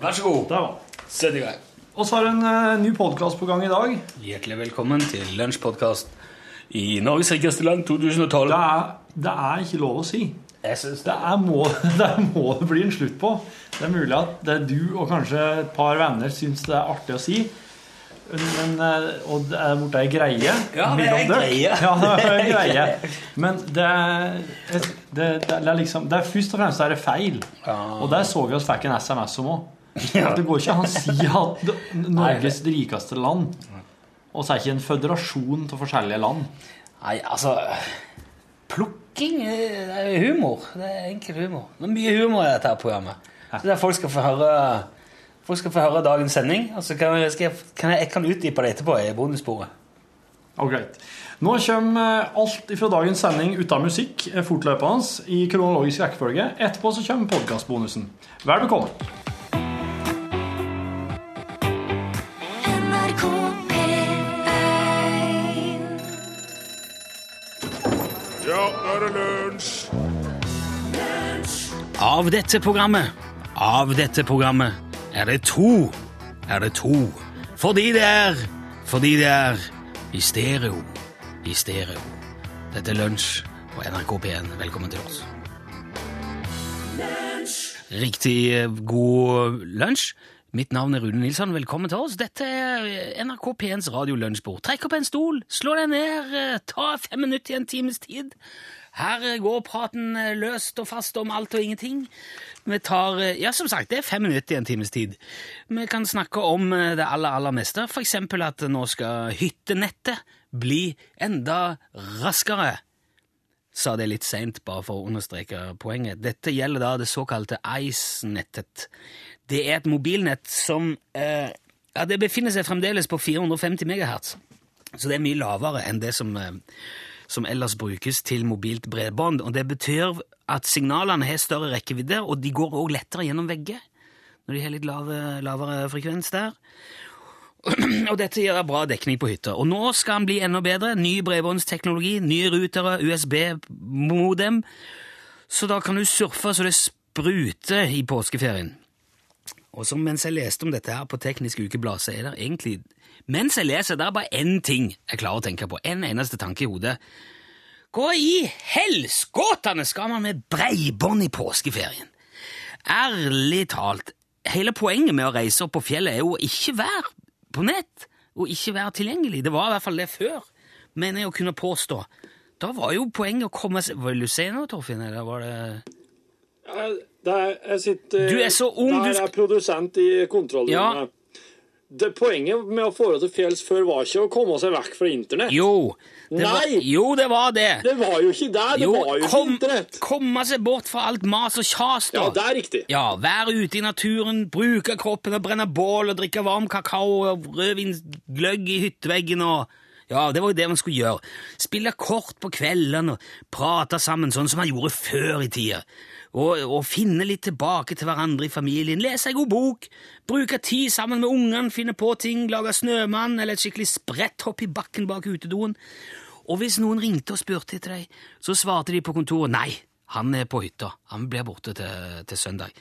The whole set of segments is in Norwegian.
Vær så god. Der var Sett i gang. Og så har du en eh, ny podkast på gang i dag. Hjertelig velkommen til Lunsjpodkast i Norges rikeste land 2012. Det er, det er ikke lov å si. Jeg synes Det er må, det må det bli en slutt på. Det er mulig at det er du og kanskje et par venner syns det er artig å si. Men, eh, og det er borte ei greie. Ja, det er mellom dere. greie. Ja, det er greie. Men det er, det, det er liksom Det er først og fremst er det feil. Og der så vi oss fikk en SMS om òg. Det går ikke an å si at Norges rikeste land Og så er ikke en føderasjon av forskjellige land. Nei, altså Plukking eh, det er humor. Det er enkel humor. Det er mye humor i dette programmet. Så der folk skal få høre Folk skal få høre dagens sending. Og så kan jeg, jeg, kan jeg, kan utdype det etterpå i bonussporet. Og. Nå kommer eh, alt fra dagens sending uten musikk eh, fortløpende i kronologisk rekkefølge. Etterpå så kommer podkastbonusen. Vær bekomme. Av dette programmet, av dette programmet, er det to. Er det to. Fordi det er Fordi det er i stereo. I stereo. Dette er Lunsj på NRK P1. Velkommen til oss. Riktig eh, god lunsj. Mitt navn er Rune Nilsson. Velkommen til oss. Dette er eh, NRK P1s radiolunsjbord. Trekk opp en stol, slå deg ned, eh, ta fem minutter i en times tid. Her går praten eh, løst og fast om alt og ingenting. Vi tar eh, Ja, som sagt, det er fem minutter i en times tid. Vi kan snakke om eh, det aller, aller meste. For eksempel at nå skal hyttenettet bli enda raskere sa det litt seint, bare for å understreke poenget. Dette gjelder da det såkalte ICE-nettet. Det er et mobilnett som eh, ja, det befinner seg fremdeles på 450 MHz, så det er mye lavere enn det som, eh, som ellers brukes til mobilt bredbånd. Og det betyr at signalene har større rekkevidde, og de går også lettere gjennom vegger når de har litt lave, lavere frekvens der. Og dette gir bra dekning på hytta. Og nå skal den bli enda bedre. Ny bredbåndsteknologi, nye rutere, USB-modem. Så da kan du surfe så det spruter i påskeferien. Og så mens jeg leste om dette her på Teknisk Ukeblad, så er det egentlig Mens jeg leser, det er bare én ting jeg klarer å tenke på. En eneste tanke i hodet. Hva i helskotene skal man med breibånd i påskeferien? Ærlig talt, hele poenget med å reise opp på fjellet er jo å ikke være på nett, og ikke være tilgjengelig. Det var i hvert fall det før, mener jeg å kunne påstå. Da var jo poenget å komme seg Vil du se noe, Torfinn, eller var det Der, jeg sitter, Du er så ung, du Der er produsent i kontrollrommet. Det Poenget med å få til fjells før var ikke å komme seg vekk fra internett. Jo, det var, jo, det var det. Det var jo ikke der. Det Jo, var jo kom, internett. komme seg bort fra alt mas og kjas, da. Ja, det er riktig. Ja, være ute i naturen, bruke kroppen og brenne bål og drikke varm kakao og rødvinsgløgg i hytteveggen og Ja, det var jo det man skulle gjøre. Spille kort på kveldene og prate sammen sånn som man gjorde før i tida. Og, og finne litt tilbake til hverandre i familien. Lese ei god bok. Bruke tid sammen med ungene, finne på ting, lage snømann eller et skikkelig spretthopp i bakken bak utedoen. Og hvis noen ringte og spurte etter deg, så svarte de på kontoret nei, han er på hytta. Han blir borte til, til søndag.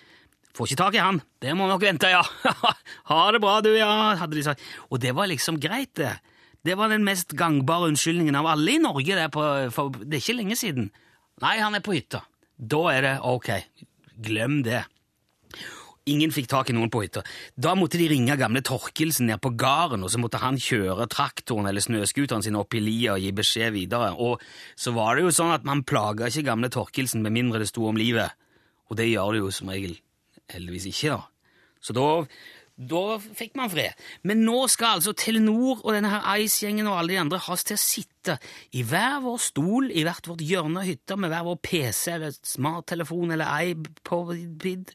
Får ikke tak i han. Det må nok vente, ja. ha det bra, du, ja, hadde de sagt. Og det var liksom greit, det. Det var den mest gangbare unnskyldningen av alle i Norge. Det på, for, det er ikke lenge siden. Nei, han er på hytta. Da er det ok. Glem det. Ingen fikk tak i noen på hytta. Da måtte de ringe gamle Torkelsen ned på gården, og så måtte han kjøre traktoren eller snøskuteren sin opp i lia og gi beskjed videre. Og så var det jo sånn at man plaga ikke gamle Torkelsen med mindre det sto om livet. Og det gjør det jo som regel heldigvis ikke, da. Så da, da fikk man fred. Men nå skal altså Telenor og denne her Ice-gjengen og alle de andre has til å sitte i hver vår stol i hvert vårt hjørne av hytta med hver vår PC eller smarttelefon eller iPod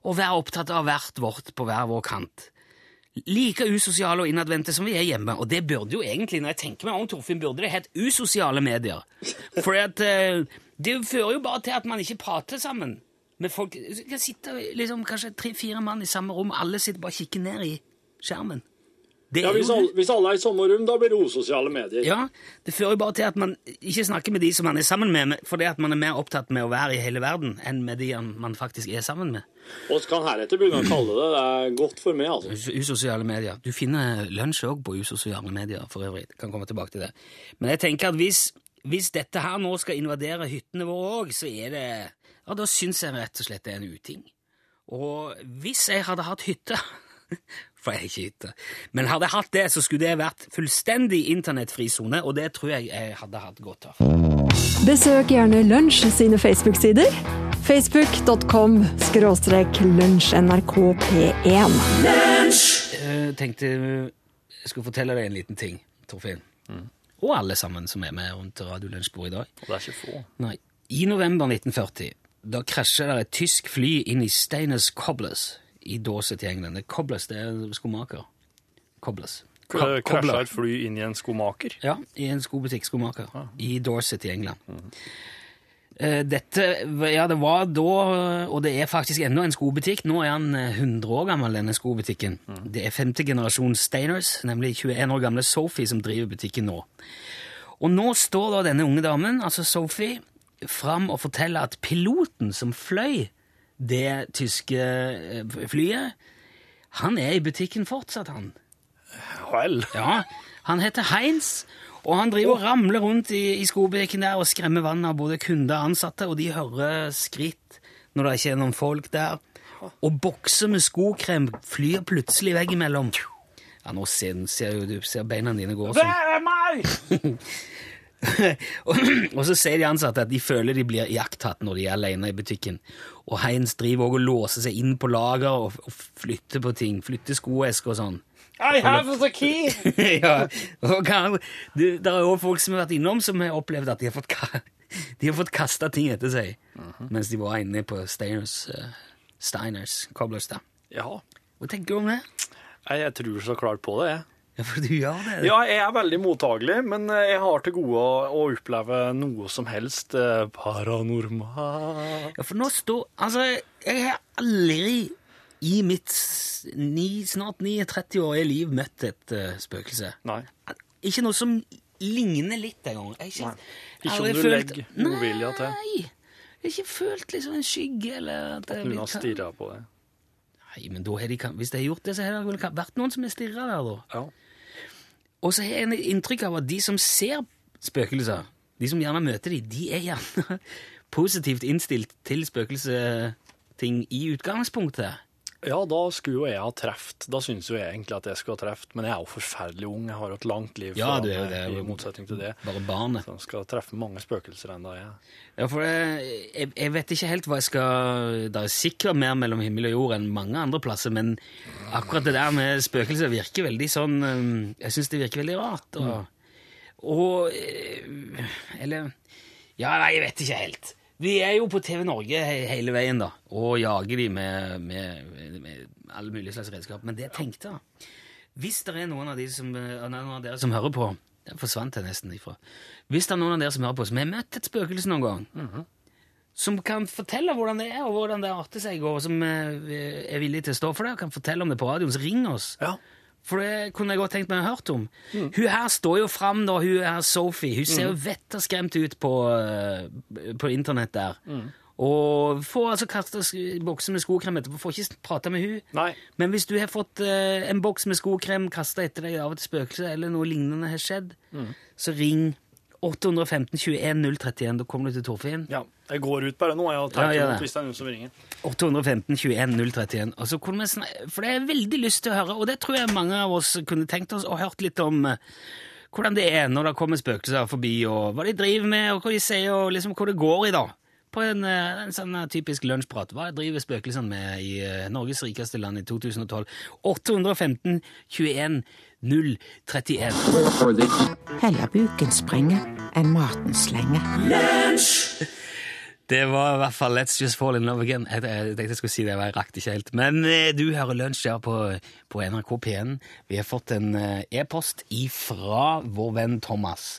og være opptatt av hvert vårt på hver vår kant. Like usosiale og innadvendte som vi er hjemme. Og det burde jo egentlig, når jeg tenker meg om, Torfinn, burde det hett usosiale medier. For at, eh, det fører jo bare til at man ikke prater sammen med folk. Det kan sitte liksom, kanskje tre-fire mann i samme rom, alle sitter bare og kikker ned i skjermen. Det Ja, hvis alle, hvis alle er i samme rom, da blir det usosiale medier. Ja, det fører jo bare til at man ikke snakker med de som man er sammen med, fordi at man er mer opptatt med å være i hele verden enn med de man faktisk er sammen med. Så kan heretter begynne å kalle det det er godt for meg, altså. Us- Usosiale medier. Du finner lunsj òg på usosiale medier, for øvrig. Kan komme tilbake til det. Men jeg tenker at hvis, hvis dette her nå skal invadere hyttene våre òg, så er det Ja, da syns jeg rett og slett det er en uting. Og hvis jeg hadde hatt hytte For jeg har ikke hytte. Men hadde jeg hatt det, så skulle det vært fullstendig internettfri sone, og det tror jeg jeg hadde hatt godt av. Besøk gjerne Lunsj sine Facebook-sider. Facebook.com skråstrek lunsjnrkp1. Jeg tenkte jeg skulle fortelle deg en liten ting, Torfinn. Og alle sammen som er med rundt radiolunsjbordet i dag. Og det er ikke få. Nei. I november 1940 da krasja det et tysk fly inn i Steiners Cobblers i Dorset i England. Er Cobblers, det er skomaker. Cobblers. Co- Krasja et fly inn i en skomaker. Ja, i en skobutikk, skomaker, i Dorset i England. Eh, Dette, ja, det var da, og det er faktisk ennå en skobutikk. Nå er han eh, 100 år gammel, denne skobutikken. Det er femte generasjon Steiners, nemlig 21 år gamle Sophie, som driver butikken nå. Og nå står da denne unge damen, altså Sophie, fram og forteller at piloten som fløy det tyske eh, flyet, han er i butikken fortsatt, han. Vel. Ja, han heter Heinz, og han driver og ramler rundt i, i skobeken der og skremmer vannet av både kunder og ansatte, og de hører skritt når det ikke er noen folk der. Og bokser med skokrem flyr plutselig veggimellom. Ja, nå ser, ser ser beina dine gå sånn. er meg! og, så sier de ansatte at de føler de blir iakttatt når de er alene i butikken. Og Heinz driver også og låser seg inn på lager og, og flytter på ting. Flytter skoesker og sånn. I have the key! ja, og du, det er jo folk som har vært innom som har opplevd at de har fått, ka- de har fått kasta ting etter seg mens de var inne på Steiners, uh, Steiners Cobblers. Ja. Hva tenker du om det? Jeg, Jeg tror så klart på det, jeg. Ja, for du gjør det. Ja, jeg er veldig mottagelig, men jeg har til gode å, oppleve noe som helst paranormalt. Ja, for nå står Altså, jeg har aldri i mitt ni, snart 39-årige liv møtt et uh, spøkelse. Nei. Ikke noe som ligner litt engang. Ikke, Nei. Ikke om du følt- legger godvilja til. Nei. Jeg har ikke følt liksom en skygge eller at at Noen har stirra på det. Nei, men da har de, Hvis de har gjort det, så har det vel vært noen som har stirra der, da. Ja. Og så har jeg en inntrykk av at de som ser spøkelser, de som gjerne møter dem, de er gjerne positivt innstilt til spøkelseting i utgangspunktet. Ja, da skulle jo jeg ha truffet. Da syns jo jeg egentlig at jeg skulle ha truffet, men jeg er jo forferdelig ung. Jeg har jo et langt liv Ja, du meg, det. i motsetning til det. Bare barnet. Så jeg skal treffe mange spøkelser ennå, jeg. Ja, for det, jeg, jeg vet ikke helt hva jeg skal Det er sikkert mer mellom himmel og jord enn mange andre plasser, men akkurat det der med spøkelser virker veldig sånn um, Jeg syns det virker veldig rart. Og, og eh, Eller Ja, jeg vet ikke helt. Vi er jo på TV Norge he hele veien, da, og jager de med, med, med, alle mulige slags redskap. Men det jeg tenkte Hvis det er noen av, de som, eh, noen av dere som hører på Den forsvant jeg nesten ifra. Hvis det er noen av dere som hører på, som har møtt et spøkelse noen gang, som kan fortelle hvordan det er, og hvordan det arter seg, og som eh, er villig til å stå for det, og kan fortelle om det på radioen, så ring oss. Ja. For det kunne jeg godt tenkt meg å hørt om. Hun her står jo fram, da, hun er Sophie. Hun ser jo vetterskremt ut på, eh, på internett der. Og får altså kasta bokser med skokrem etterpå. Får ikke prate med hun. Nei. Men hvis du har fått uh, en boks med skokrem kasta etter deg av et spøkelse, eller noe lignende har skjedd, så ring 815 21 031. Da kommer du til Torfinn. Ja. Jeg går ut bare nå, jeg, og Ja, ja. imot hvis det er noen som ringer. 815 21 031. Og så kunne vi snak- For det er veldig lyst til å høre, og det tror jeg mange av oss kunne tenkt oss, og hørt litt om eh, hvordan det er når det kommer spøkelser forbi, og hva de driver med, og hva de sier, og liksom hvor det går i, da. På en, eh, en sånn eh, typisk lunsjprat. Hva driver spøkelsene med i Norges rikeste land i 2012? 815 21 031. Heller buken sprenge enn maten slenge. Det var i hvert fall Let's Just Fall in Love Again. Jeg, tenkte jeg skulle si det, jeg rakk det ikke helt. Men eh, du hører lunsj her på, på NRK P1. Vi har fått en eh, e-post ifra vår venn Thomas.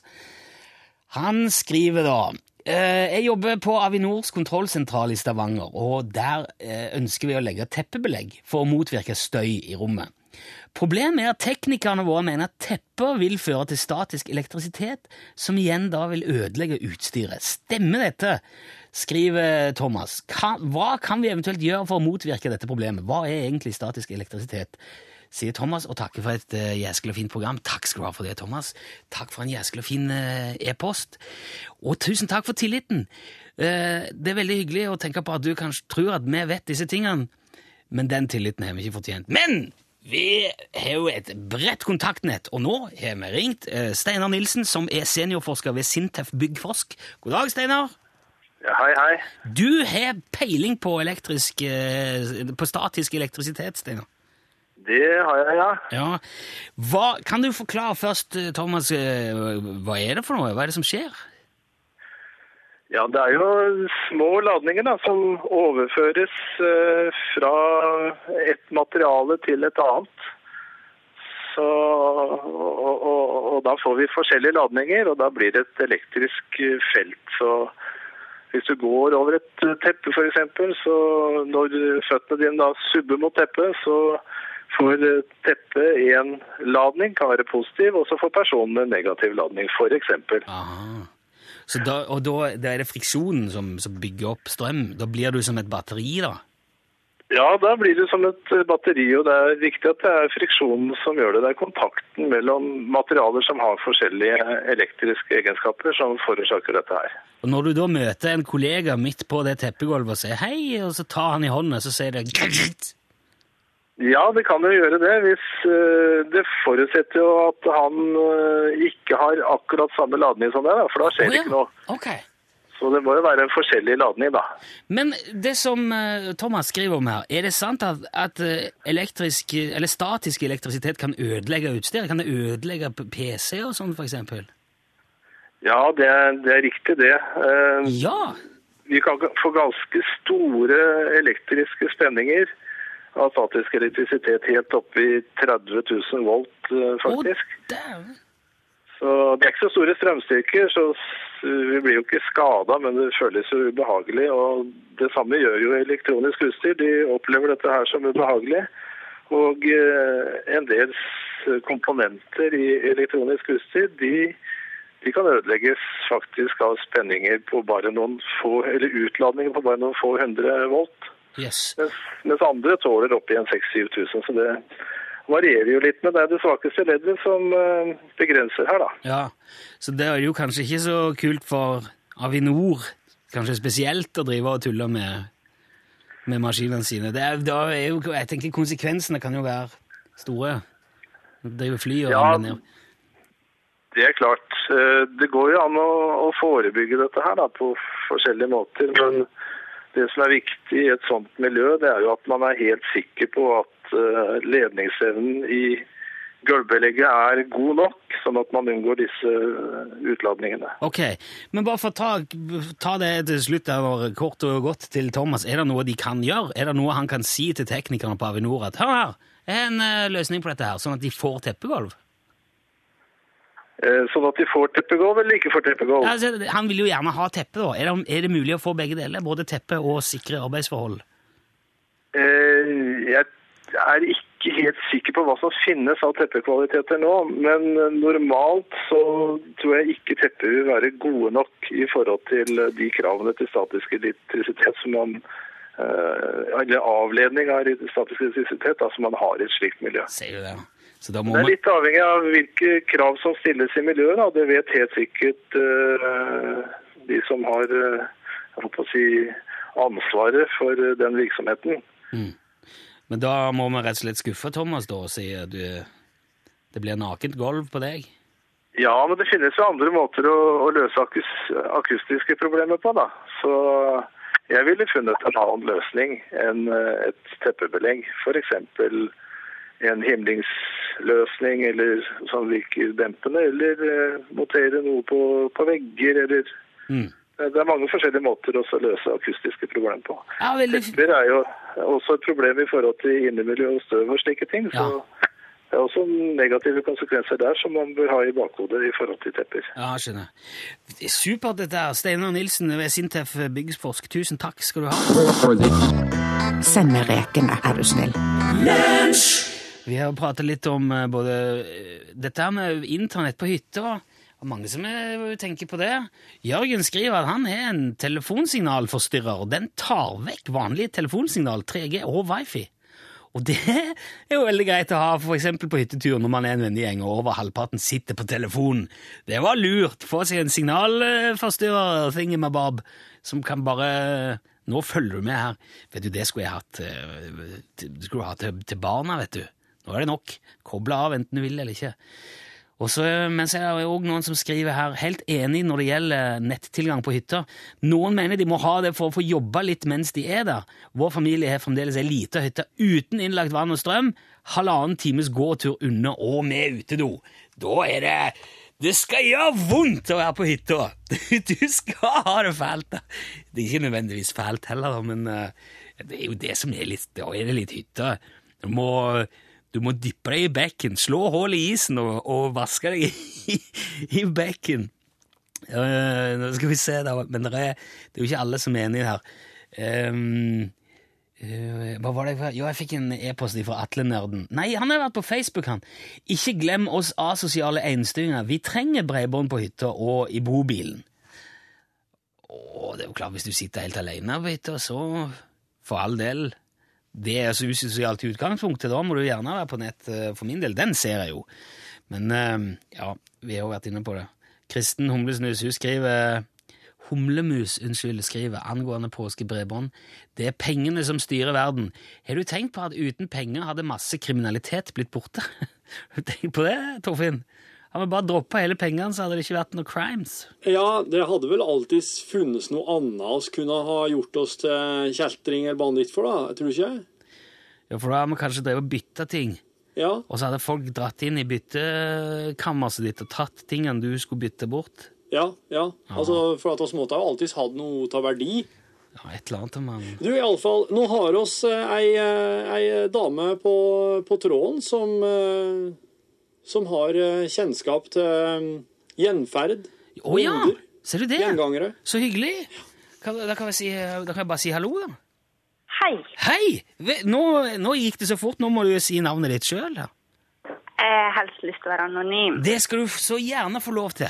Han skriver da eh, Jeg jobber på Avinors kontrollsentral i Stavanger, og der ønsker vi å legge teppebelegg for å motvirke støy i rommet. Problemet er at teknikerne våre mener at tepper vil føre til statisk elektrisitet, som igjen da vil ødelegge utstyret. Stemmer dette? Skriver Thomas. Hva kan vi eventuelt gjøre for å motvirke dette problemet? Hva er egentlig statisk elektrisitet? sier Thomas, og takker for et uh, jæskelig fint program. Takk skal du ha for det, Thomas. Takk for en jæskelig fin uh, e-post. Og tusen takk for tilliten. Uh, det er veldig hyggelig å tenke på at du kanskje tror at vi vet disse tingene, men den tilliten har vi ikke fortjent. Men vi har jo et bredt kontaktnett, og nå har vi ringt Steinar Nilsen, som er seniorforsker ved Sintef Byggforsk. God dag, Steinar. Ja, hei, hei. Du har peiling på, elektrisk, på statisk elektrisitet, Steinar? Det har jeg, ja. ja. Hva, kan du forklare først, eh, Thomas, eh, hva er det for noe? Hva er det som skjer? Ja, det er jo små ladninger da, som overføres fra et materiale til et annet. Så, og, og, og, da får vi forskjellige ladninger, og da blir det et elektrisk felt. Så hvis du går over et teppe f.eks., så når føttene dine da subber mot teppet, så får eh, teppet én ladning kan være positiv, og så får personen en negativ ladning, f.eks. Så da, og da, det er det friksjonen som, som, bygger opp strøm? Da blir du som et batteri, da? Ja, da blir det som et batteri, og det er viktig at det er friksjonen som gjør det. Det er kontakten mellom materialer som har forskjellige elektriske egenskaper, som forårsaker dette her. Og Når du da møter en kollega midt på det teppegulvet og sier hei, og så tar han i hånda, så sier det ja, det kan jo gjøre det. Hvis, uh, det forutsetter jo at han uh, ikke har akkurat samme ladning som deg, for da skjer det oh, ja. ikke noe. Okay. Så det må jo være en forskjellig ladning, da. Men det som uh, Thomas skriver om her, er det sant at, at elektrisk, eller statisk elektrisitet kan ødelegge utstyr? Kan det ødelegge PC og sånn, f.eks.? Ja, det er, det er, riktig, det. ja! Vi kan få ganske store elektriske spenninger av statisk elektrisitet helt oppe i 30 000 volt, faktisk. faktisk. Oh, så Det er ikke så store strømstyrker, så vi blir jo ikke skada, men det føles jo ubehagelig. og Det samme gjør jo elektronisk utstyr. De opplever dette her som ubehagelig. Og eh, en del komponenter i elektronisk utstyr de, de kan ødelegges faktisk av spenninger på bare noen få, eller utladninger på bare noen få hundre volt. Yes. Mens, mens, andre tåler opp igjen 6000-7000. Så det varierer jo litt. Men det er det svakeste leddet som uh, begrenser her, da. Ja, Så det er jo kanskje ikke så kult for Avinor, kanskje spesielt, å drive og tulle med, med maskinene sine. Det er, da er jo, jeg tenker Konsekvensene kan jo være store. Drive fly og ja, ned. Det er klart. Eh, det går jo an å, å forebygge dette her da, på forskjellige måter. men det som er viktig i et sånt miljø, det er jo at man er helt sikker på at eh, ledningsevnen i gulvbelegget er god nok, sånn at man unngår disse eh, utladningene. Ok, Men bare for å ta, ta det til slutt over, kort og godt til Thomas. Er det noe de kan gjøre? Er det noe han kan si til teknikerne på Avinor at hør her, er en uh, løsning på dette her, sånn at de får teppegulv? Eh, sånn at de får teppegulv eller ikke får teppegulv? Altså, han vil jo gjerne ha teppe. da. Er det, er det, mulig å få begge deler? Både teppe og sikre arbeidsforhold? Eh, jeg er ikke helt sikker på hva som finnes av teppekvaliteter nå. Men normalt så tror jeg ikke tepper vil være gode nok i forhold til de kravene til statisk elektrisitet som man eh, eller avledning av statisk elektrisitet som man har i et slikt miljø. Ser du det? Det er litt avhengig av hvilke krav som stilles i miljøet. Da. Det vet helt sikkert uh, de som har uh, si, ansvaret for uh, den virksomheten. Mm. Men da må vi rett og slett skuffe Thomas da, og si at du, det blir nakent gulv på deg? Ja, men det finnes jo andre måter å, å løse akus, akustiske problemer på. da. Så jeg ville funnet en annen løsning enn et teppebelegg. F.eks. en himlingsløsning eller som virker dempende, eller eh, montere noe på, på vegger, eller mm. Det er mange forskjellige måter å løse akustiske problemer på. Ja, veldig... Tepper er jo også et problem i forhold til innemiljø og støv og slike ting. så... Ja. Det er også negative konsekvenser der som man bør ha i bakhodet i forhold til tepper. Ja, skjønner. Det er supert dette her. Steinar Nilsen ved Sintef Byggsforsk, tusen takk skal du ha. Send meg rekene, er du snill. Lunsj! Vi har pratet litt om eh, både eh, dette her med internett på hytta. Og mange som eh, tenker på det. Jørgen skriver at han har en telefonsignalforstyrrer, og den tar vekk vanlige telefonsignal, 3G og wifi. Og det er jo veldig greit å ha eksempel på hyttetur når man er en vennegjeng og over halvparten sitter på telefonen. Det var lurt. Få seg en signalforstyrrer, thingamabob, som kan bare Nå følger du med her. Vet du, det skulle jeg hatt skulle jeg ha til, til barna, vet du. Nå er det nok. Koble av enten du vil eller ikke. Og så, Men så er det òg noen som skriver her, helt enig når det gjelder nettilgang på hytta. Noen mener de må ha det for å få jobba litt mens de er der. Vår familie har fremdeles ei lita hytte uten innlagt vann og strøm. Halvannen times gåtur unna og med utedo. Da er det Det skal gjøre vondt å være på hytta! Du skal ha det fælt! da. Det er ikke nødvendigvis fælt heller, da, men eh, det er jo det som er litt Da er det litt hytte. Du må du må dyppe deg i bekken, slå hull i isen og, og vaske deg i, i bekken. Uh, nå skal vi se, da. Men det er, det er jo ikke alle som er enige her. Um, uh, hva var det? jeg Jo, jeg fikk en e-post fra Atle Nerden. Nei, han har vært på Facebook, han. Ikke glem oss asosiale einstøinger. Vi trenger bredbånd på hytta og i bobilen. Å, det er jo klart, hvis du sitter helt alene på hytta, så for all del det er så usosialt i utgangspunktet. Da må du gjerne være på nett. eh, For min del, den ser jeg jo. Men eh, ja, vi har jo vært inne på det. Kristen Humlesnus hun skriver Humlemus unnskyld, skriver angående påskebredbånd. Det er pengene som styrer verden. Har du tenkt på at uten penger hadde masse kriminalitet blitt borte? Tenkt på det, Torfinn? Hadde vi bare droppa hele pengene, så hadde det ikke vært noe crimes. Ja, det hadde vel alltid funnes noe annet vi kunne ha gjort oss til kjeltring eller banditt for, da. Tror du ikke? Ja, For da hadde vi kanskje drevet og bytta ting. Ja. Og så hadde folk dratt inn i byttekammeret ditt og tatt tingene du skulle bytte bort. Ja, ja. Altså, for at oss måtte ha alltid hatt noe av verdi. Ja, et eller annet men. Du, i alle fall, nå har oss eh, ei, eh, ei dame på, på tråden som, eh, som har eh, kjennskap til eh, gjenferd. Å ja! Hoder. Ser du det? Gjengangere. Så hyggelig! Da, kan jeg si, da kan jeg bare si hallo, da. Hei. Hei! Nå, nå gikk det så fort, nå må du si navnet ditt sjøl. Jeg har helst lyst til å være anonym. Det skal du så gjerne få lov til.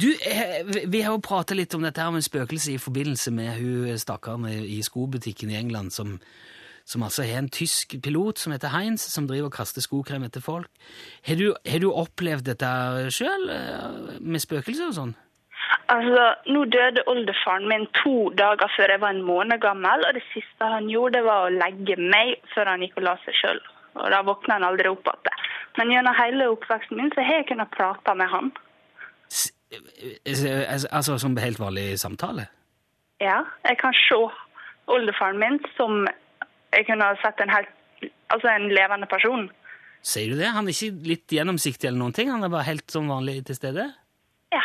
Du, eh, vi- har jo pratet litt om dette her med spøkelse i forbindelse med hun stakkaren i skobutikken i England som, som altså har en tysk pilot som heter Heinz, som driver og kaster skokrem etter folk. Har du, har du opplevd dette sjøl, med spøkelser og sånn? Altså, Nå døde oldefaren min to dager før jeg var en måned gammel, og det siste han gjorde, var å legge meg før han gikk og la seg sjøl. Og da våkna han aldri opp igjen. Men gjennom hele oppveksten min så har jeg kunnet prate med han. Eh, Altså altså som helt vanlig samtale? Ja, jeg kan se oldefaren min som jeg kunne ha sett en helt Altså en levende person. Sier du det? Han er ikke litt gjennomsiktig eller noen ting? Han er bare helt som vanlig til stede? Ja.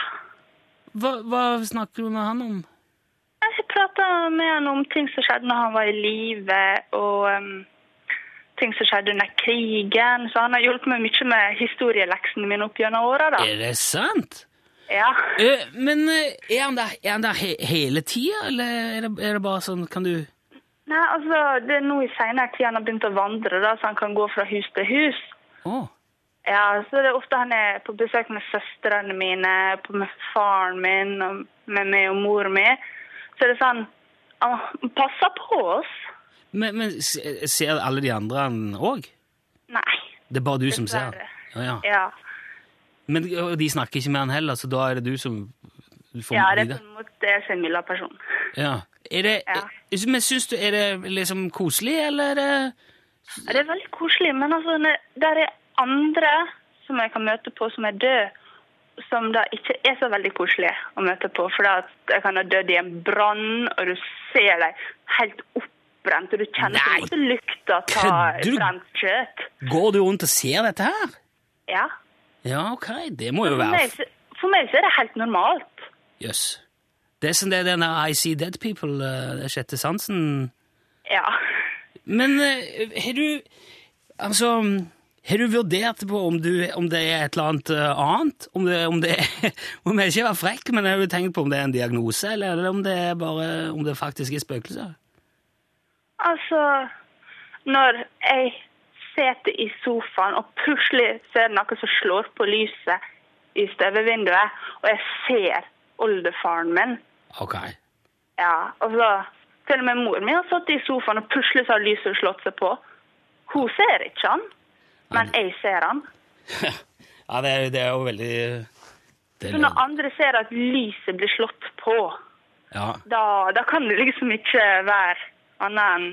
Hva, hva snakker du med han om? Jeg prata med han om ting som skjedde når han var i live, og um, ting som skjedde under krigen. Så han har hjulpet meg mye med historieleksene mine opp gjennom åra. da. Er det sant? Ja. Uh, men eh, er han der, er han der he hele tida, eller er det, er det bare sånn Kan du Nei, altså, Det er nå i seinere tid han har begynt å vandre, da, så han kan gå fra hus til hus. Oh. Ja, så det er ofte han er på besøk med søstrene mine, på med faren min, og med meg og mor mi. Så det er sånn Han passer på oss. Men, men ser alle de andre han òg? Nei. Det er bare du som ser? han? Ja, ja. Ja. Men de snakker ikke med han heller, så da er det du som får ja, det er på en måte jeg som er person. Ja. Er det, Ja. Men syns du er det liksom koselig, eller er det Ja, det er veldig koselig, men altså, der er andre som jeg kan møte på som er døde, som da ikke er så veldig koselige å møte på. For jeg kan ha dødd i en brann, og du ser dem helt oppbrent, og du kjenner ikke lukta av brent kjøtt. Går du rundt og ser dette her? Ja. Ja, ok. Det må jo For meg, for meg så er det helt normalt. Jøss. Det er som det er denne I See Dead People, det sjette sansen Ja. Men eh, har du Altså Har du vurdert på om, du, om det er et eller annet eh, annet? Om det, om det Om jeg ikke var frekk, men har du tenkt på om det er en diagnose, eller om det er bare om det faktisk er spøkelser? Altså, når jeg sitter i sofaen, og plutselig så er noe som slår på lyset i støvevinduet, og jeg ser oldefaren min. Ok. Ja, og så Til og med mor mi har sittet i sofaen, og plutselig så har lyset slått seg på. Hun ser ikke han, men jeg ser han. Ja, det er, det er jo veldig det Så når andre ser at lyset blir slått på, Ja. da, da kan det liksom ikke være annet enn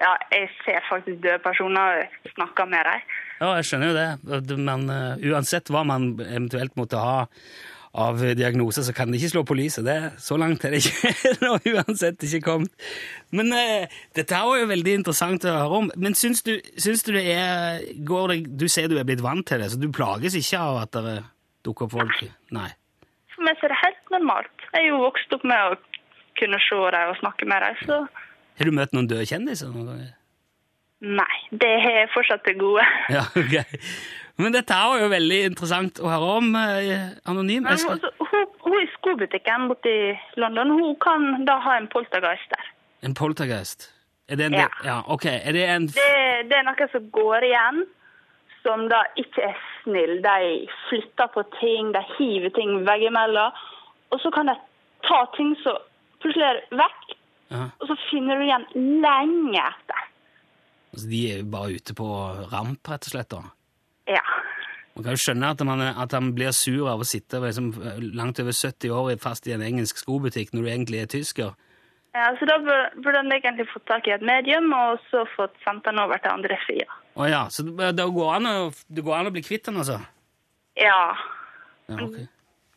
Ja, jeg ser faktisk døde personer og snakker med dem. ja, jeg skjønner jo det. Men uh, uansett hva man eventuelt måtte ha av diagnose, så kan det ikke slå på lyset. Det, så langt er det ikke nå uansett ikke kommet. Men uh, dette er jo veldig interessant å høre om. Men syns du, syns du det er går det, Du sier du er blitt vant til det, så du plages ikke av at det dukker opp folk? Nei. For meg er det helt normalt. Jeg er jo vokst opp med å kunne se dem og snakke med dem, så Har du møtt noen døde kjendiser noen ganger? nei. Det har jeg fortsatt til gode. Ja, ok. Men dette er var jo veldig interessant å høre om, eh, Anonym. Men altså, hun, hun, hun i skobutikken borte i London, hun kan da ha en poltergeist der. en poltergeist? Er det en, Ja. ja, ok. Er det en Det, det er noe som går igjen, som da ikke er snill. De flytter på ting, de hiver ting veggimellom, og så kan de ta ting som plutselig er vekk, ja. og så finner du igjen lenge etter. altså, De er jo bare ute på ramp, rett og slett. da. Ja. Man kan jo skjønne at, man, at han blir sur av å sitte liksom, langt over 70 år fast i en engelsk skobutikk når du egentlig er tysker. ja så da burde han egentlig fått tak i et medium, og så fått sendt han over til andre sida. Å ja, så det, det, går an å, det går an å bli kvitt han, altså? Ja. Ja, ok.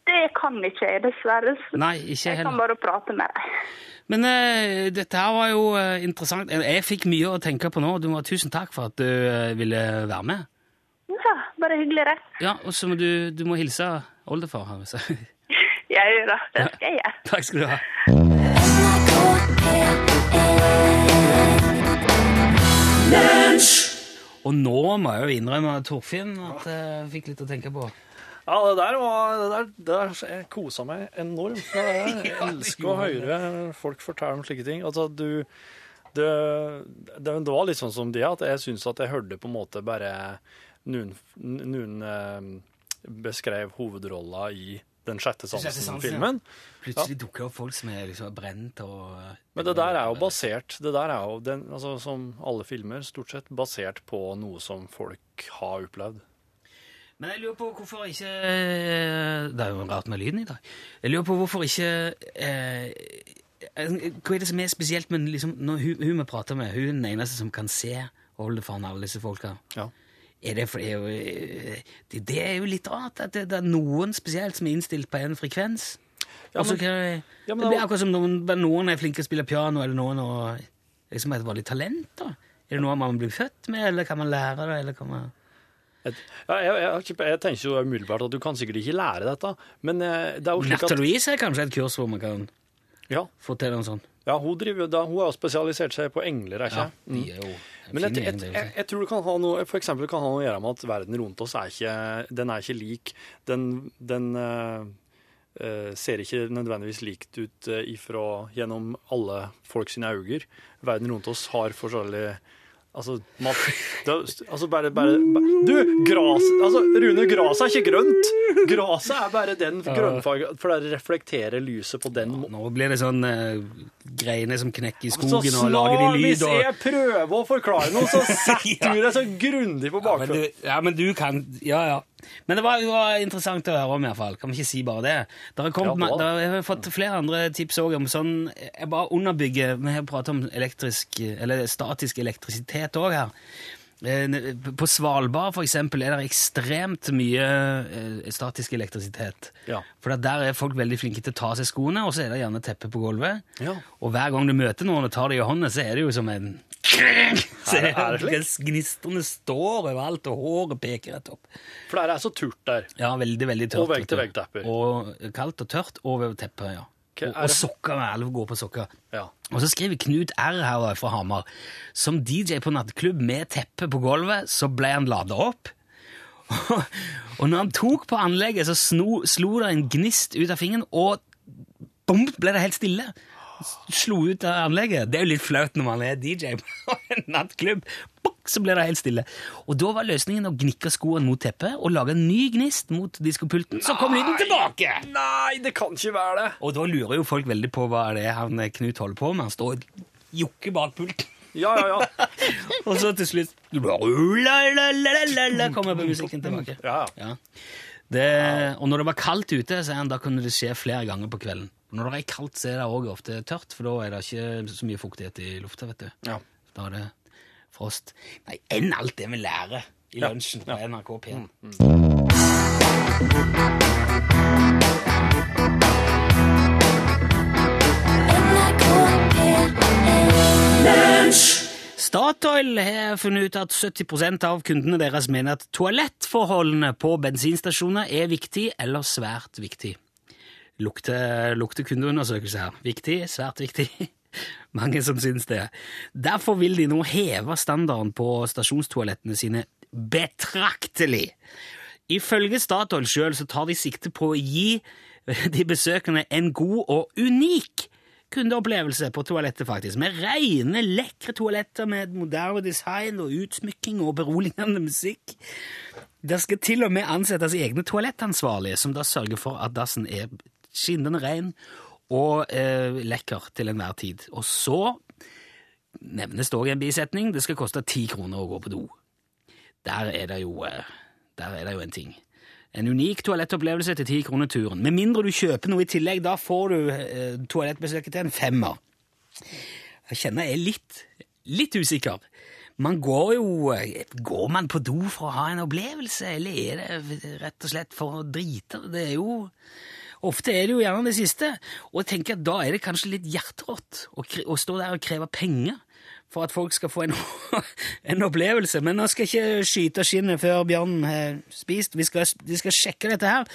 Det kan ikke jeg, dessverre. Nei, ikke Jeg kan bare prate med deg. Men uh, dette her var jo uh, interessant. Jeg fikk mye å tenke på nå. Du må Tusen takk for at du uh, ville være med. Ja, bare hyggelig, det. Ja, Og så må du, du må hilse oldefar. sagt. Jeg gjør det. Det skal jeg gjøre. Takk skal du ha. Og nå må jeg jo innrømme, Torfinn, at jeg fikk litt å tenke på. Ja, det der var det der, det der, Jeg kosa meg enormt. Jeg elsker å høre folk fortelle om slike ting. Altså, du det, det, det var litt sånn som det at jeg syns at jeg hørte på en måte bare noen, noen eh, beskrev hovedrolla i Den sjette Sjette sansen, sansen-filmen. Plutselig dukker opp folk som er liksom brent og Men det der er jo basert Det der er jo, den, altså, som alle filmer, stort sett basert på noe som folk har opplevd. Men jeg lurer på hvorfor ikke Det er jo rart med lyden i dag. Jeg lurer på hvorfor ikke eh, Hva er det som er spesielt med liksom, når hun, hun vi prater med, hun er den eneste som kan se og holde foran alle disse folka. Ja. Er det, for, er jo, eh, det, det er jo litt rart at det, det er noen spesielt som er innstilt på en frekvens. Ja, men- kan det, Ja, men det blir akkurat som noen, noen er flinke til å spille piano, eller noen og, liksom er et vanlig talent. da. Er det noe man blir født med, eller kan man lære det? eller kan man... Ja, jeg, jeg, jeg tenker jo umiddelbart at du kan sikkert ikke lære dette, men eh, det er jo slik at Louise er kanskje et kurs hvor man kan Ja, Fortell om sånn. ja hun, driver, da, hun har spesialisert seg på engler, er ikke Ja, Mm. de er jo Men jeg, et, jeg, igjen, det jeg, jeg tror det kan ha noe for eksempel kan ha noe å gjøre med at verden rundt oss er ikke, den er ikke lik. Den, den uh, ser ikke nødvendigvis likt ut uh, ifra, gjennom alle folk sine øyne. Verden rundt oss har forskjellig Altså, mat, det, altså bare, bare, bare Du, gras Altså, Rune, gresset er ikke grønt! Gresset er bare den grønnfargen, for det reflekterer lyset på den måten. Nå blir det sånn eh, greiene som knekker i skogen skogen og lager de hvis lyd. Og... jeg prøver å forklare noe, så setter du deg så grundig på Ja, bakfra. du, ja, men du kan Ja, ja. Men det var, det var interessant å høre om, iallfall. Kan vi ikke si bare det? Der har kommet, Ja, det der, jeg har fått flere andre tips òg om sånn Jeg bare underbygger Vi har pratet om elektrisk, eller statisk elektrisitet òg her. Eh, På Svalbard for eksempel, er det ekstremt mye eh, statisk elektrisitet. Ja. For der er folk veldig flinke til å ta av seg skoene, og så er det gjerne teppe på gulvet. Ja. Og hver gang du møter noen og tar dem i hånda, så er det jo som en Så det-? Gnistrene står overalt, og håret peker rett opp. For det er så turt der. Ja, veldig, veldig tørt. Og vegg-til-vegg-tepper. Og kaldt og tørt over teppet, ja. Okay, Og, og sokker. Alle går på sokker. Ja. Og så skriver Knut R. her da, fra Hamar. Som DJ på nattklubb med teppe på gulvet, så ble han lada opp. og når han tok på anlegget, så sno, slo det en gnist ut av fingeren, og bom, ble det helt stille. Slo ut anlegget. Det er jo litt flaut når man er DJ på en nattklubb. Bok, så blir det helt stille. Og da var løsningen å gnikke skoen mot teppet og lage en ny gnist mot diskopulten. Så kom lyden tilbake! Nei, det kan ikke være det! Og da lurer jo folk veldig på hva det er han Knut holder på med. Han står og jokker bak pulten. Ja, ja, ja. Og så til slutt kommer musikken tilbake. ja. Ja. Det, og når det var kaldt ute, så han, da kunne det skje flere ganger på kvelden. Når det er kaldt, så er det også ofte tørt, for da er det ikke så mye fuktighet i lufta. vet du. Ja. Da er det frost. Nei, enn alt det vi lærer i lunsjen på NRK P1. Statoil har funnet ut at 70% av kundene deres mener at toalettforholdene på bensinstasjoner er viktig eller svært viktig. Lukter, luktekundeundersøkelse her. Viktig, svært viktig. Mange som syns det. Derfor vil de nå heve standarden på stasjonstoalettene sine betraktelig. Ifølge Statoil sjøl tar de sikte på å gi de besøkende en god og unik kundeopplevelse på toalettet, faktisk. Med rene, lekre toaletter med moderne design og utsmykking og beroligende musikk. Det skal til og med ansettes egne toalettansvarlige, som da sørger for at dassen er skinnende ren og eh, lekker til enhver tid. Og så nevnes det òg en bisetning. Det skal koste ti kroner å gå på do. Der er det jo, eh, der er det jo en ting. En unik toalettopplevelse til ti kroner turen. Med mindre du kjøper noe i tillegg, da får du eh, toalettbesøket til en femmer. Jeg kjenner jeg er litt, litt usikker. Man går jo eh, Går man på do for å ha en opplevelse, eller er det rett og slett for å drite? Det er jo Ofte er det jo gjerne det siste. Og jeg tenker at da er det kanskje litt hjerterått å, å stå der og kreve penger for at folk skal få en, en opplevelse. Men nå skal jeg ikke skyte skinnet før bjørnen har spist. Vi skal, vi skal sjekke dette her.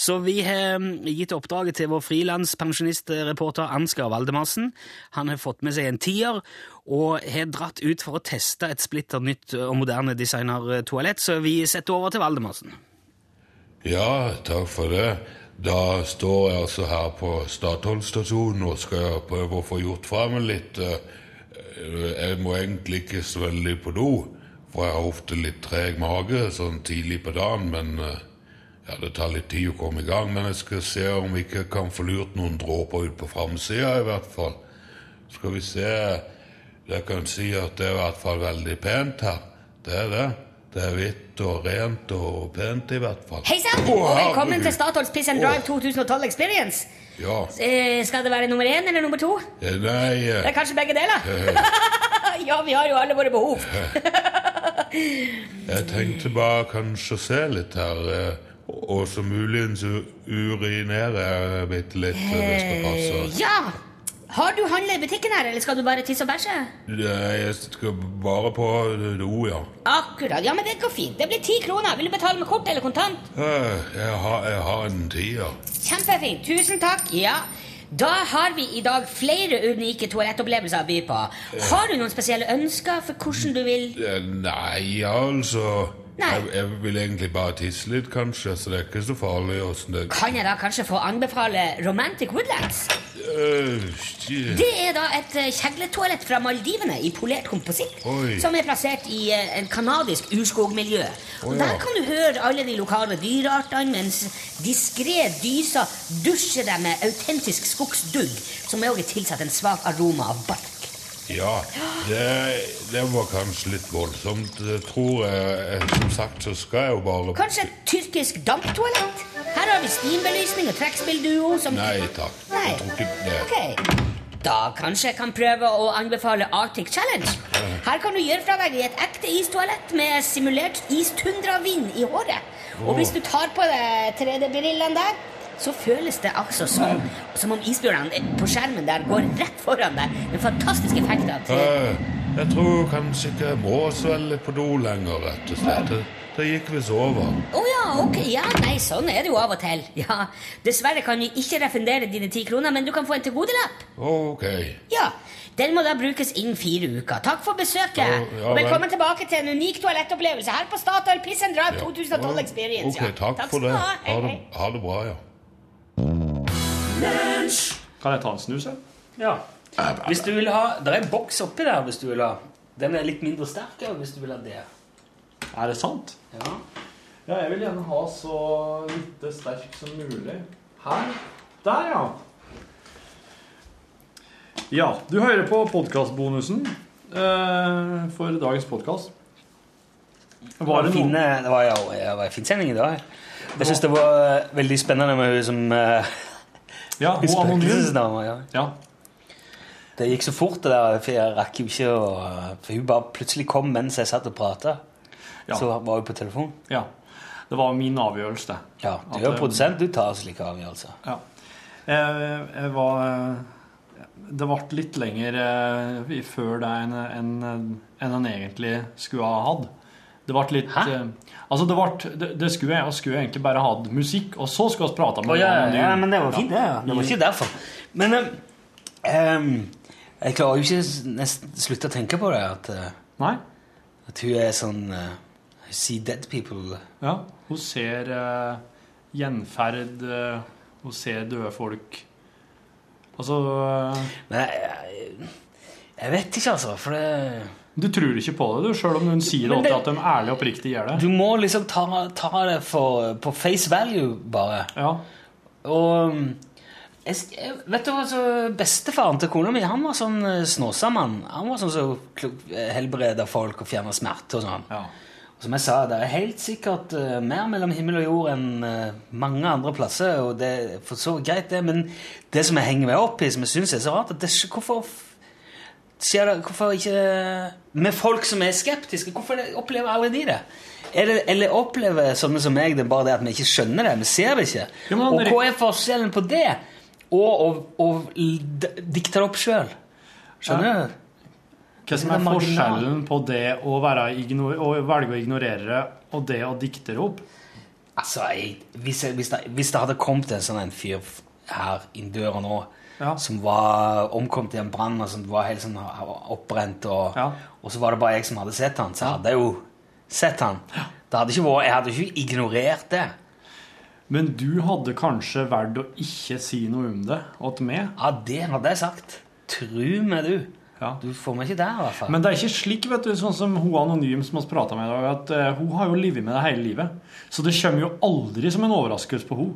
Så vi har mm, gitt oppdraget til vår frilanspensjonistreporter Ansgar Valdemarsen. Han har fått med seg en tier og har dratt ut for å teste et splitter nytt og moderne designertoalett, så vi setter over til Valdemarsen. Ja, takk for det. Da står jeg altså her på Statoil-stasjonen og skal prøve å få gjort fra meg litt. eh, Jeg må egentlig ikke så veldig på do, for jeg har ofte litt treg mage sånn tidlig på dagen, men eh, ja, det tar litt tid å komme i gang. Men jeg skal se om vi ikke kan få lurt noen dråper ut på framsida, i hvert fall. Skal vi se Jeg kan si at det er i hvert fall veldig pent her. Det er det. Det er hvitt og rent og pent, i hvert fall. Hei sann, og velkommen herregud. til Statoils Piss and Drive 2012 Experience. Ja. Eh, skal det være nummer én eller nummer to? Eh, Nei Det eh, er kanskje begge deler? ja, vi har jo alle våre behov. Jeg tenkte bare kanskje å se litt her. Og så muligens urinere bitte litt, hvis det passer. Ja! Har du handla i butikken her, eller skal du bare tisse og bæsje? Jeg skal bare på do, ja. Akkurat. Ja, men det går fint. Det blir ti kroner. Vil du betale med kort eller kontant? Jeg har, jeg har en tier. Kjempefint. Tusen takk. Ja. Da har vi i dag flere unike toalettopplevelser å by på. Har du noen spesielle ønsker for hvordan du vil Nei, altså Nei. Jeg, jeg vil egentlig bare tisse litt, kanskje, så det er ikke så farlig. det Kan jeg da kanskje få anbefale Romantic Woodlands? Det er da et eh, kjegletoalett fra Maldivene i polert kompositt. Oi. Som er plassert i eh, en kanadisk urskogmiljø. Og ja. Der kan du høre alle de lokale dyreartene mens diskré dyser dusjer deg med autentisk skogsdugg, som òg er tilsatt en svak aroma av bark. Ja, det, det var kanskje litt voldsomt. Det tror jeg eh, Som sagt så skal jeg jo bare Kanskje et tyrkisk damptoalett? Her har vi steambelysning og trekkspillduo som Nei takk. Nei. Jeg tror ikke det. Okay. Da kanskje jeg kan prøve å anbefale Arctic Challenge. Her kan du gjøre fra deg i et ekte istoalett med simulert istundra-vind i håret. Og hvis du tar på deg 3D-brillene der, så føles det altså som, som om isbjørnene på skjermen der går rett foran deg. Den fantastiske effekten til Eh, Jeg tror kanskje ikke jeg må svelge på do lenger, rett og slett. Det, det gikk visst over. Å ja, ok. Ja, nei, sånn er det jo av og til. Ja, Dessverre kan vi ikke refundere dine ti kroner, men du kan få en tilgodelapp. Ok. Ja, Den må da brukes innen fire uker. Takk for besøket. Ja, ja, velkommen vel. tilbake til en unik toalettopplevelse her på Statoil Piss and Drive 2012 Experience. Ok, takk, takk, for det. ha. Det, ha det bra, ja. Kan jeg ta en snus, jeg? Ja. Hvis du vil ha Det er en boks oppi der hvis du vil ha. Den er litt mindre sterk hvis du vil ha det. Er det sant? Ja. Ja, jeg vil gjerne ha så lite sterk som mulig. Her. Der, ja. Ja, du hører på podkastbonusen eh, for dagens podkast. Det var, det noe- det var jo en fin sending i dag. Jeg syns det var eh, veldig spennende med hun som uh, Ja, hun anonym. Ja. Ja. Det gikk så fort, det der, for jeg rakk jo ikke å For hun bare plutselig kom mens jeg satt og prata. Ja. Så var hun på telefon. ja. Det var min avgjørelse. Ja, Du er jo eh, produsent, du tar slike avgjørelser. Ja. Jeg, jeg var Det ble litt lenger eh, før det enn en, en en egentlig skulle ha hatt. Det ble litt Hæ? eh, Altså, det, ble, det, det skulle jeg, skulle egentlig bare hatt musikk, og så skulle vi prate med oh, ja, Anonym. ja, men det var fint, det. Ja. Det var ikke derfor. Men um, jeg klarer jo ikke nesten slutte å tenke på det, at, eh, Nei? at hun er sånn uh, See dead people. Ja. Hun ser uh, gjenferd, Uh, hun ser døde folk. Altså uh, Men jeg, jeg vet ikke, altså. For det Du tror ikke på det, du, sjøl om hun sier det, det- at de ærlig og oppriktig gjør det? Du må liksom ta, ta det for, på face value, bare. Ja. Og um, jeg, vet du hva, så Bestefaren til kona mi han var sånn eh, snåsamann. Han var sånn som så helbreda folk og fjerna smerte og sånn. Ja. Og som jeg sa, det er helt sikkert uh, mer mellom himmel og jord enn uh, mange andre plasser. og det er for så greit, det, men det som jeg henger meg opp i, som jeg syns er så rart at det, Hvorfor skjer det Hvorfor ikke Med folk som er skeptiske, hvorfor opplever aldri de det? Eller, eller opplever sånne som meg det er bare det at vi ikke skjønner det? Vi ser det ikke. Og hva er forskjellen på det og å dikte det opp sjøl? Skjønner du? Hva som er forskjellen på det å, være å velge å ignorere det, og det å dikte det opp? Altså, jeg, hvis, jeg, hvis, det, hvis det hadde kommet en sånn en fyr her inn døra nå, Ja. som var omkommet i en brann og som var helt sånn oppbrent, og, Ja. og så var det bare jeg som hadde sett han, så hadde jeg jo sett han. Det hadde ikke vært, jeg hadde ikke ignorert det. Men du hadde kanskje valgt å ikke si noe om det til meg? Ja, det hadde jeg sagt. Tru meg, du. Ja. Du får meg ikke der, i hvert fall. Men det er ikke slik, vet du, sånn som hun anonym som vi prata med i dag, at eh, hun har jo livet med det hele livet. Så det kommer jo aldri som en overraskelse på hun.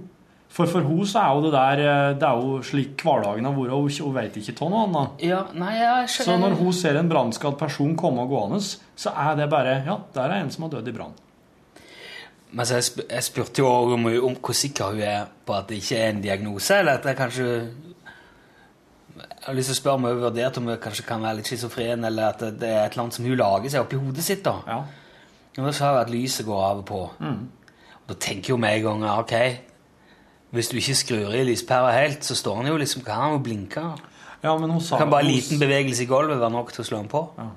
For for hun så er jo det der eh, Det er jo slik hverdagen har vært, og hun, hun vet ikke av noe annet. ja, nei, jeg Så når hun ser en brannskadd person komme og gående, så er det bare Ja, der er en som har dødd i brann. Men så jeg, sp jeg spurte jo også om, om hvor sikker hun er på at det ikke er en diagnose, eller at det kanskje Jeg har lyst til å spørre om hun har vurdert om hun kanskje kan være litt schizofren, eller at det er et eller annet som hun lager seg oppi hodet sitt. da. Ja. Og da sa hun at lyset går av og på. Og da tenker jo med en gang ok, hvis du ikke skrur i lyspæra helt, så står han jo liksom Kan han jo blinker? ja, men hun sa Kan bare en liten bevegelse i gulvet være nok til å slå han på? Ja.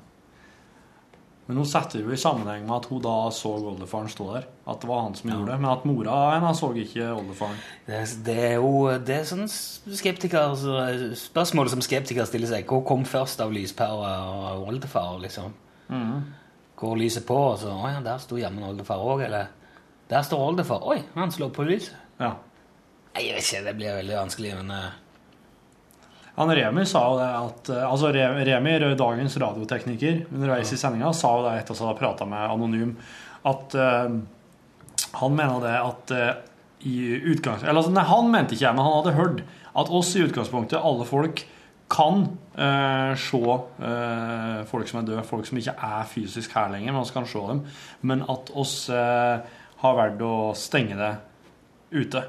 Men hun setter det jo i sammenheng med at hun da så oldefaren stå der. At det var han som gjorde det. Men at mora hennes så ikke oldefaren. Det, det er jo det er sånn skeptiker, så- spørsmål som skeptikere stiller seg. Hvor kom først av lyspæra og oldefar, liksom? Går lyset på, og så Å ja, der sto jammen oldefar òg, eller Der står oldefar. Oi, han slår på lyset. Ja. Jeg vet ikke, det blir veldig vanskelig, men eh, Han Remi sa jo det at eh, Altså Remi, dagens radiotekniker, underveis i sendinga, sa jo det etter at han hadde prata med Anonym, at uh, han mener det at uh, i utgangs... Eller altså, nei, han mente ikke jeg, men han hadde hørt at oss i utgangspunktet, alle folk, kan eh, se eh, folk som er døde, folk som ikke er fysisk her lenger, men vi kan se dem, men at oss eh, har valgt å stenge det ute.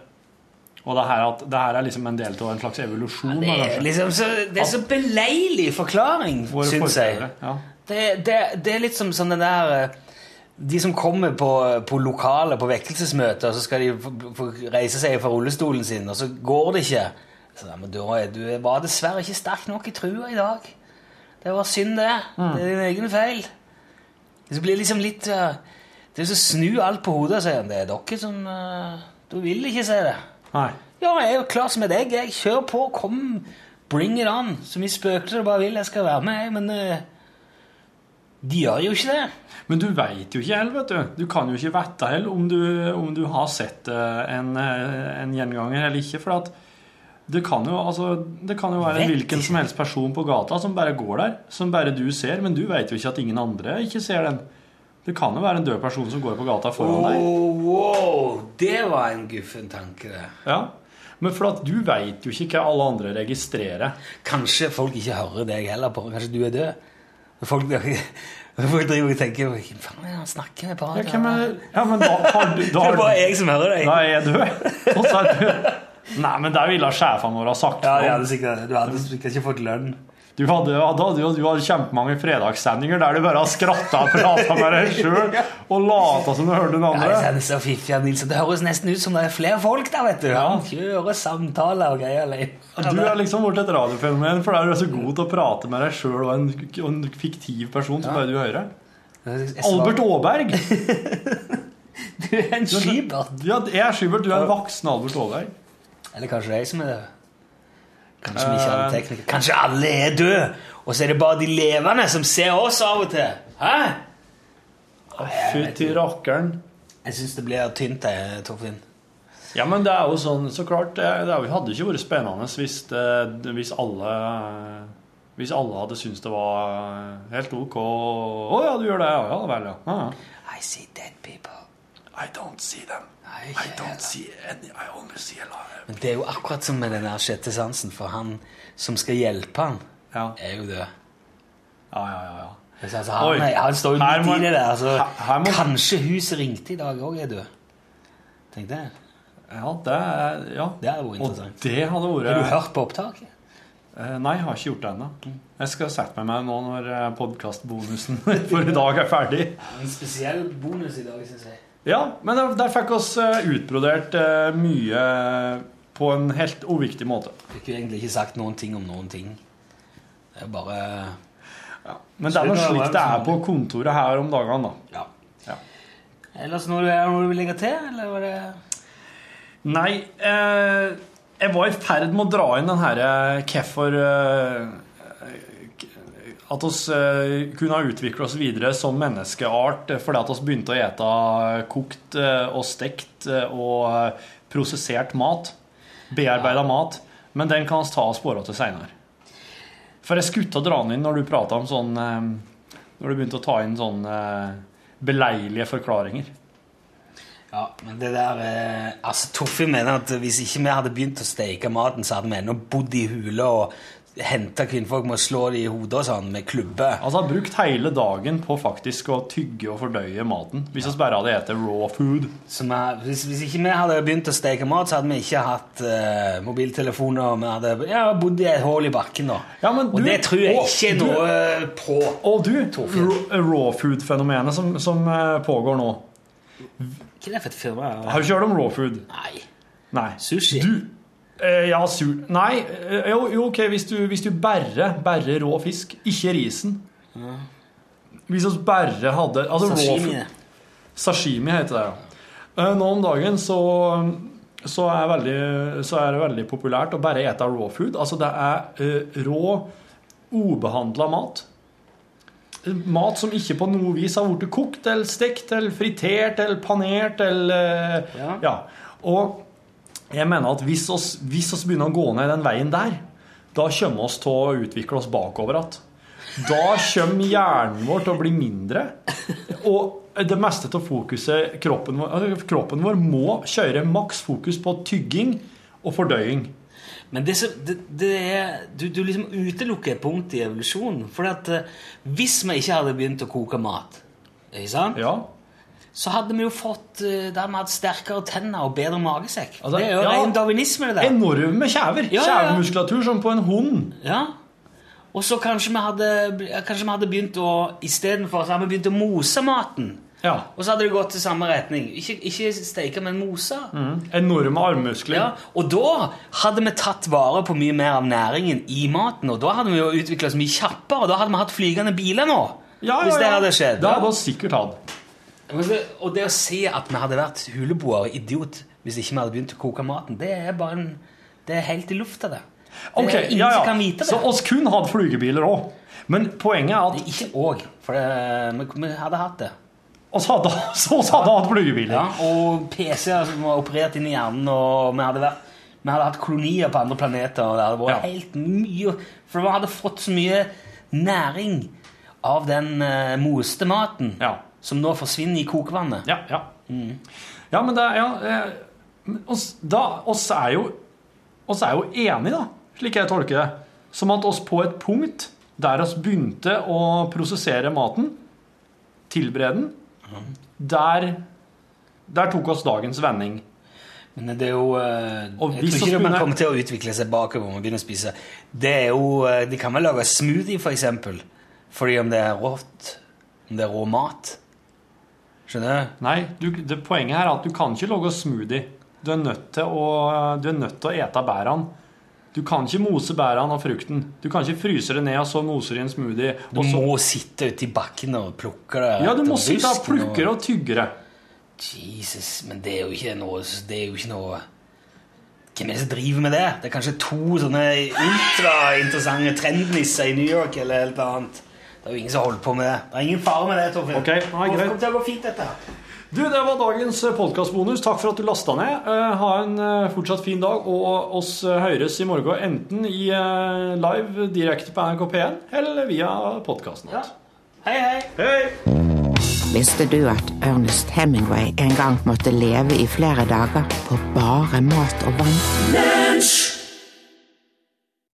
Og det her, at, det her er liksom en del av en slags evolusjon. det er, liksom så, det er så beleilig forklaring, syns jeg. Ja. Det, det, det er litt som sånn den der eh, De som kommer på, på lokale på vekkelsesmøter, og så skal de reise seg fra rullestolen sin, og så går det ikke. Så, ja, men du, du var dessverre ikke sterk nok i trua i dag. Det var synd, det. Det er din egen feil. Det blir liksom litt eh, Det er så snu alt på hodet og si det er dere som eh, Du vil ikke se det. Nei. Ja, jeg er jo klar som et egg. Jeg kjører på. Kom. Bring it on. Så mye spøkelser du bare vil. Jeg skal være med. Men uh, de gjør jo ikke det. Men du veit jo ikke helt, vet du. Du kan jo ikke vite heller om du, om du har sett eh, en, eh, en gjenganger eller ikke. For at Det kan, jo, altså, det kan jo være hvilken som helst person på gata som bare går der, som bare du ser, men du vet jo ikke at ingen andre ikke ser den. Det kan jo være en død person som går på gata foran deg. Oh, wow, det var en guffen tanke, det. Ja. Men for at du vet jo ikke hva alle andre registrerer. Kanskje folk ikke hører deg heller på. Kanskje du er død. Folk, folk driver og tenker Hvem faen er det han snakker med på Ja, hvem er, ja men da har du da Det er bare jeg som hører deg. Da er jeg død. Og så er du Nei, men det ville sjefene våre ha sagt. Ja, om. hadde sikkert, du hadde sikkert ikke fått lønn. Du hadde, hadde, hadde, du hadde kjempemange fredagssendinger der du bare skratta og prata med deg sjøl og lata som du hørte den Ja, andre. det er så fiffig, Nils. Det høres nesten ut som det er flere folk der, vet du. Han kjører samtaler og greier. Du er liksom blitt et radiofenomen fordi du er så god til å prate med deg sjøl og, en- og en fiktiv person som bare du hører. Albert Aaberg! Du er en skybert. Ja, jeg er Skybert. Du er en voksen Albert Aaberg. Eller kanskje jeg som er død. Kanskje vi ikke hadde alle teknikere Kanskje alle er døde, og så er det bare de levende som ser oss av og til. Hæ? Fytti rakkeren. Jeg syns det blir tynt, jeg, Torfinn. Ja, men det er jo sånn, så klart Det, det hadde ikke vært spennende hvis, det, hvis alle Hvis alle hadde syntes det var helt ok. Å ja, du gjør det? Ja, ja vel, ja. ja. ja. I see dead people. I don't see them. Nei, I don't see any. I only see alive. Men det er jo akkurat som med den der sjette sansen, for han som skal hjelpe han, Ja, er jo død. ja, ja. ja, ja. Altså, han, Oi. han står jo Her midt må- i det der. Altså, her- her må- Kanskje huset ringte i dag òg er død. Tenk det. Ja, det er ja. Det er jo Og interessant. det hadde vært Har du hørt på opptaket? Eh, Nei, jeg har ikke gjort det ennå. Jeg skal sette meg med nå når podkastbonusen for i dag er ferdig. En spesiell bonus i dag, syns jeg. Ja, men der, der fikk oss eh, utbrodert eh, mye på en helt uviktig måte. Fikk jo egentlig ikke sagt noen ting om noen ting. Det er bare ja. Men det er noe slik det er på kontoret her om dagene, da. Ja. Ellers noe, er det noe du vil legge til, eller var det Nei, eh, jeg var i ferd med å dra inn den herre hvorfor eh, At oss eh, kunne ha utvikla oss videre som menneskeart eh, fordi at vi begynte å ete kokt eh, og stekt og prosessert mat. Bearbeida mat. Men den kan vi ta og spore til seinere. For jeg skulle til å dra den inn når du prata om sånn Når du begynte å ta inn sånne eh, beleilige forklaringer. Ja, men det der eh, Altså, Torfinn mener at hvis ikke vi hadde begynt å steke maten, så hadde vi ennå bodd i hule og henta kvinnfolk med å slå dem i hodet og sånn, med klubbe. Altså har brukt hele dagen på faktisk å tygge og fordøye maten. Hvis vi bare hadde spist raw food. Vi, hvis, hvis ikke vi hadde begynt å steke mat, så hadde vi ikke hatt uh, mobiltelefoner. Vi hadde ja, bodd i et hull i bakken. da. Ja, men og det tror jeg ikke er du- noe på. Og du, raw food-fenomenet som, som eh, pågår nå. Hva er det for et firma? Har du ikke hørt om raw food? Nei. Nei. Sushi? Du, eh, ja, sur... Nei, eh, jo, jo, ok, hvis du, hvis du bare, bare rå fisk, ikke risen. Hvis vi bare hadde altså, Sashimi. Sashimi heter det, ja. Eh, Nå om dagen så, så, er veldig, så er det veldig populært å bare ete raw food. Altså det er uh, rå, ubehandla mat. Mat som ikke på noe vis har blitt kokt eller stekt eller fritert eller panert eller eh, Ja. ja. Og jeg mener at hvis oss, hvis oss begynner å gå ned den veien der, da kommer oss til å utvikle oss bakover igjen. Da kommer hjernen vår til å bli mindre. Og det meste av fokuset kroppen vår, altså, kroppen vår må kjøre maks fokus på tygging og fordøying. Men det, det, det er, du, du liksom utelukker et punkt i evolusjonen. For at eh, hvis vi ikke hadde begynt å koke mat, ikke sant? Ja. Så hadde vi jo fått der vi hadde sterkere tenner og bedre magesekk. Altså, det er jo ja. ren darwinisme, det der. Enorme kjever. Ja. Kjevemuskulatur som på en hund. Ja. Og så kanskje vi hadde, kanskje vi hadde begynt å Istedenfor så hadde vi begynt å mose maten. Ja. Og så hadde det gått til samme retning. Ikke, ikke steike, men mose. Enorme armmuskler. Ja, og da hadde vi tatt vare på mye mer av næringen i maten, og da hadde vi jo utvikla oss mye kjappere, og da hadde vi hatt flygende biler nå. Ja, Hvis det hadde skjedd. Det hadde vi sikkert hatt. Det- Og det å si at vi hadde vært huleboere idiot hvis ikke vi hadde begynt å koke maten, det er bare en, det er helt i lufta, det. Det Ok, er ingen ja, ja. som kan vite det. Så oss kun hatt flygebiler òg. Men poenget er at Ikke òg, for det, vi, vi hadde hatt det. oss hadde, så oss hadde hatt flygebiler. Ja, og PC-er som var operert inn i hjernen, og vi hadde vært vi hadde hatt kolonier på andre planeter. og det hadde vært helt mye, For vi hadde fått så mye næring av den uh, moste maten som nå forsvinner i kokevannet. Ja, ja. Ja, men det ja, eh, oss, da, oss, er jo, oss er jo enige, da, slik jeg tolker det. Som at oss på et punkt der oss begynte å prosessere maten, tilberede den, der, der tok oss dagens vending. Men det er jo eh, Og Jeg tror ikke man kommer til å utvikle seg bakover og man begynner å spise. Det er jo, eh, De kan vel lage smoothie, for eksempel. Fordi om det er rått Om det er rå mat. Skjønner du? Nei, du, det poenget her er at du kan ikke lage smoothie. Du er nødt til å, du er nødt til å ete bærene. Du kan ikke mose bærene og frukten. Du kan ikke fryse det ned og så moser i en smoothie. Du så, må sitte ute i bakken og plukke det. ja, du må sitte og plukke det og tygge det. Jesus, men det er jo ikke noe Det er jo ikke noe Hvem er det som driver med det? Det er kanskje to sånne ultrainteressante trendnisser i New York eller helt annet. Det er jo ingen som holder på med det. Det er ingen fare med det, Torfinn. Ok, nei, Det kommer greit. til å gå fint, dette. Du, Det var dagens podkastbonus. Takk for at du lasta ned. Eh, ha en eh, fortsatt fin dag, og oss eh, høres i morgen enten i eh, live direkte på NRK P1 eller via podkasten. Hei, hei. Hei! Visste du at Ernest Hemingway en gang måtte leve i flere dager på bare mat og vann? Lunsj!